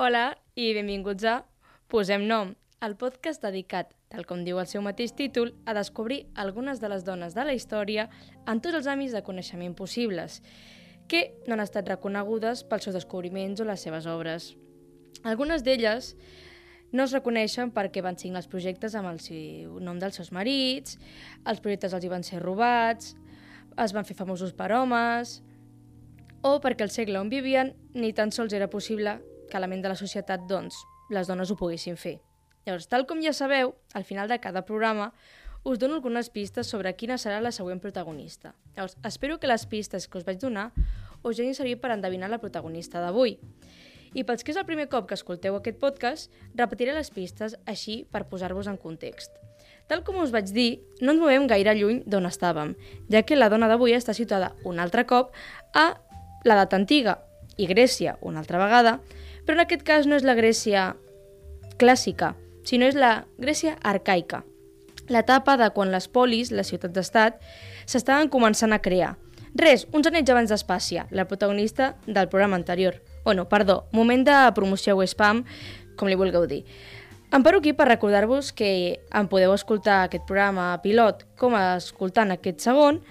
Hola i benvinguts a Posem Nom, el podcast dedicat, tal com diu el seu mateix títol, a descobrir algunes de les dones de la història en tots els àmbits de coneixement possibles, que no han estat reconegudes pels seus descobriments o les seves obres. Algunes d'elles no es reconeixen perquè van signar els projectes amb el seu nom dels seus marits, els projectes els hi van ser robats, es van fer famosos per homes, o perquè el segle on vivien ni tan sols era possible que la ment de la societat, doncs, les dones ho poguessin fer. Llavors, tal com ja sabeu, al final de cada programa us dono algunes pistes sobre quina serà la següent protagonista. Llavors, espero que les pistes que us vaig donar us hagin servit per endevinar la protagonista d'avui. I pels que és el primer cop que escolteu aquest podcast, repetiré les pistes així per posar-vos en context. Tal com us vaig dir, no ens movem gaire lluny d'on estàvem, ja que la dona d'avui està situada un altre cop a l'edat antiga i Grècia una altra vegada, però en aquest cas no és la Grècia clàssica, sinó és la Grècia arcaica, l'etapa de quan les polis, les ciutats-estat, s'estaven començant a crear. Res, uns anells abans d'Espàcia, la protagonista del programa anterior. Bueno, perdó, moment de promoció o spam, com li vulgueu dir. Em paro aquí per recordar-vos que em podeu escoltar aquest programa pilot com escoltant aquest segon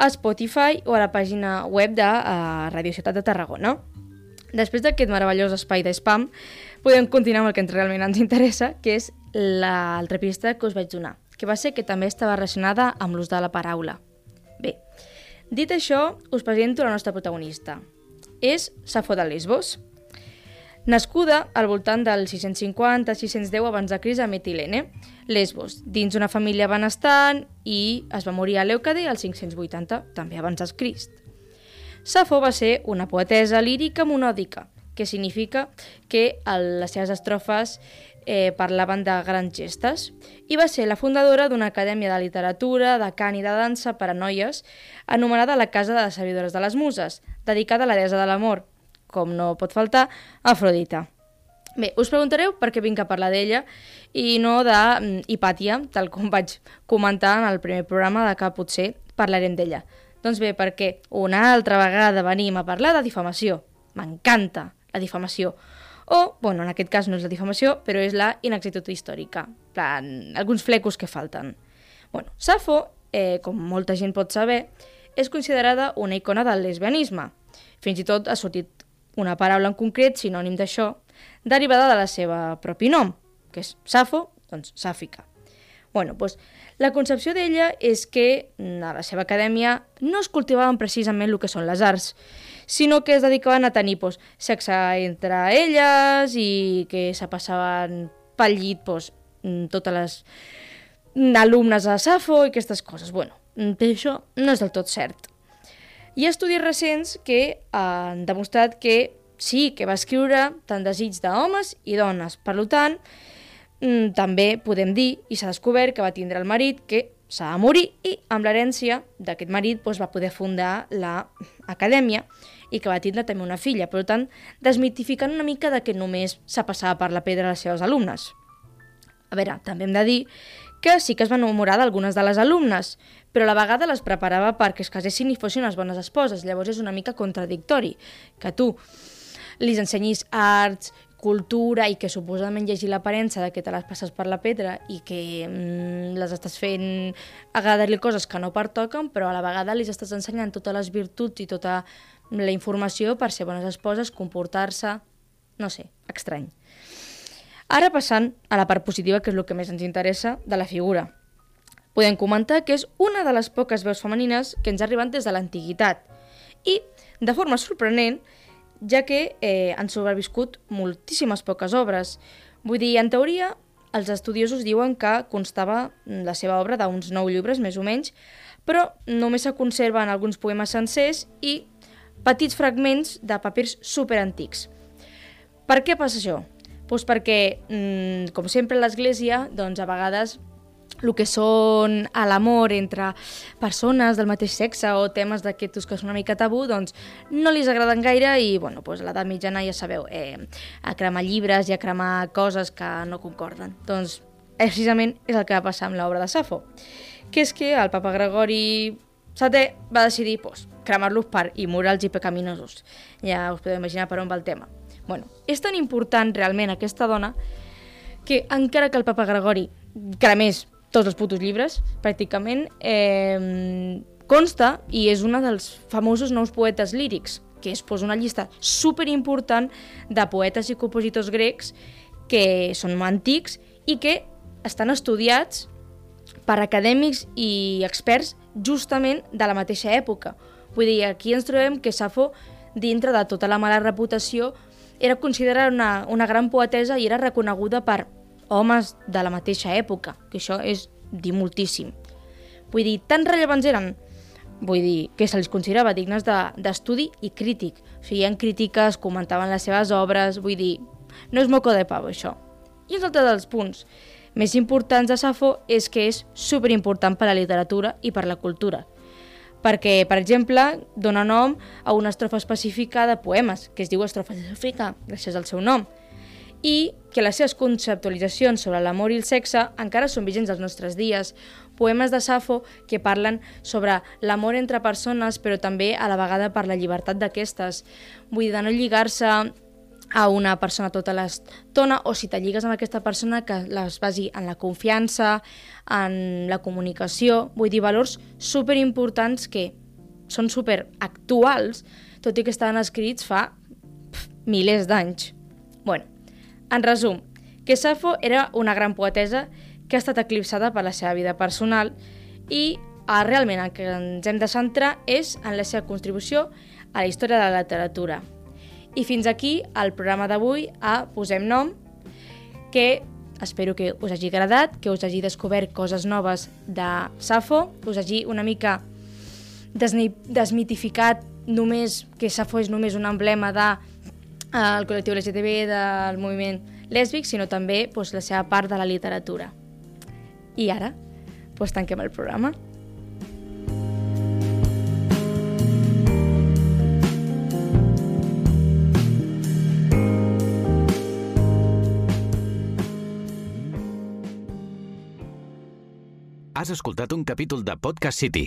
a Spotify o a la pàgina web de uh, Radio Ciutat de Tarragona. Després d'aquest meravellós espai de spam, podem continuar amb el que ens realment ens interessa, que és l'altra pista que us vaig donar, que va ser que també estava relacionada amb l'ús de la paraula. Bé, dit això, us presento la nostra protagonista. És Safo de Lesbos. Nascuda al voltant del 650-610 abans de Cris a Metilene, Lesbos, dins una família benestant i es va morir a Leucade al 580, també abans de Crist. Safo va ser una poetesa lírica monòdica, que significa que les seves estrofes eh, parlaven de grans gestes, i va ser la fundadora d'una acadèmia de literatura, de cant i de dansa per a noies, anomenada la Casa de les Servidores de les Muses, dedicada a la deessa de l'amor, com no pot faltar, Afrodita. Bé, us preguntareu per què vinc a parlar d'ella i no de mm, Hipàtia, tal com vaig comentar en el primer programa de que potser parlarem d'ella. Doncs bé, perquè una altra vegada venim a parlar de difamació. M'encanta la difamació. O, bueno, en aquest cas no és la difamació, però és la inexactitud històrica. plan, alguns flecos que falten. Bueno, Safo, eh, com molta gent pot saber, és considerada una icona del lesbianisme. Fins i tot ha sortit una paraula en concret, sinònim d'això, derivada de la seva propi nom, que és Safo, doncs Sàfica. Bueno, doncs, la concepció d'ella és que a la seva acadèmia no es cultivaven precisament el que són les arts, sinó que es dedicaven a tenir doncs, sexe entre elles i que se passaven pel llit doncs, totes les alumnes de Safo i aquestes coses. Bueno, però això no és del tot cert. Hi ha estudis recents que han demostrat que sí, que va escriure tant desig d'homes i dones. Per tant, mm, també podem dir, i s'ha descobert, que va tindre el marit que s'ha de morir i amb l'herència d'aquest marit doncs, va poder fundar l'acadèmia i que va tindre també una filla. Per tant, desmitificant una mica de que només s'ha passat per la pedra a les seves alumnes. A veure, també hem de dir que sí que es va enamorar d'algunes de les alumnes, però a la vegada les preparava perquè es casessin i fossin unes bones esposes. Llavors és una mica contradictori que tu li ensenyis arts, cultura i que suposadament llegir l'aparença de que te les passes per la pedra i que mm, les estàs fent agradar-li coses que no pertoquen, però a la vegada li estàs ensenyant totes les virtuts i tota la informació per ser bones esposes, comportar-se... no sé, estrany. Ara passant a la part positiva, que és el que més ens interessa, de la figura. Podem comentar que és una de les poques veus femenines que ens arriben des de l'antiguitat i, de forma sorprenent, ja que eh, han sobreviscut moltíssimes poques obres. Vull dir, en teoria, els estudiosos diuen que constava la seva obra d'uns nou llibres, més o menys, però només se conserven alguns poemes sencers i petits fragments de papirs superantics. Per què passa això? Pues perquè, mm, com sempre l'Església, doncs a vegades el que són a l'amor entre persones del mateix sexe o temes d'aquests que són una mica tabú, doncs no li agraden gaire i, bueno, doncs a l'edat mitjana ja sabeu, eh, a cremar llibres i a cremar coses que no concorden. Doncs precisament és el que va passar amb l'obra de Safo, que és que el papa Gregori VII va decidir pues, cremar-los per immorals i pecaminosos. Ja us podeu imaginar per on va el tema. Bueno, és tan important realment aquesta dona que encara que el papa Gregori cremés tots els putos llibres, pràcticament, eh, consta i és una dels famosos nous poetes lírics, que es posa una llista super important de poetes i compositors grecs que són antics i que estan estudiats per acadèmics i experts justament de la mateixa època. Vull dir, aquí ens trobem que Safo, dintre de tota la mala reputació, era considerada una, una gran poetesa i era reconeguda per homes de la mateixa època, que això és dir moltíssim. Vull dir, tan rellevants eren, vull dir, que se'ls considerava dignes d'estudi de, i crític. Feien crítiques, comentaven les seves obres, vull dir, no és moco de pavo, això. I un altre dels punts més importants de Safo és que és superimportant per a la literatura i per la cultura. Perquè, per exemple, dona nom a una estrofa específica de poemes, que es diu estrofa d'Àfrica, gràcies al seu nom i que les seves conceptualitzacions sobre l'amor i el sexe encara són vigents als nostres dies. Poemes de Safo que parlen sobre l'amor entre persones, però també a la vegada per la llibertat d'aquestes. Vull dir, de no lligar-se a una persona tota l'estona o si te lligues amb aquesta persona que les basi en la confiança, en la comunicació, vull dir, valors superimportants que són superactuals, tot i que estaven escrits fa pf, milers d'anys. Bueno, en resum, que Safo era una gran poetesa que ha estat eclipsada per la seva vida personal i ah, realment el que ens hem de centrar és en la seva contribució a la història de la literatura. I fins aquí el programa d'avui a Posem Nom, que espero que us hagi agradat, que us hagi descobert coses noves de Safo, us hagi una mica desmitificat només que Safo és només un emblema de el col·lectiu LGTB, del moviment lèsbic, sinó també doncs, la seva part de la literatura. I ara, doncs, tanquem el programa. Has escoltat un capítol de Podcast City,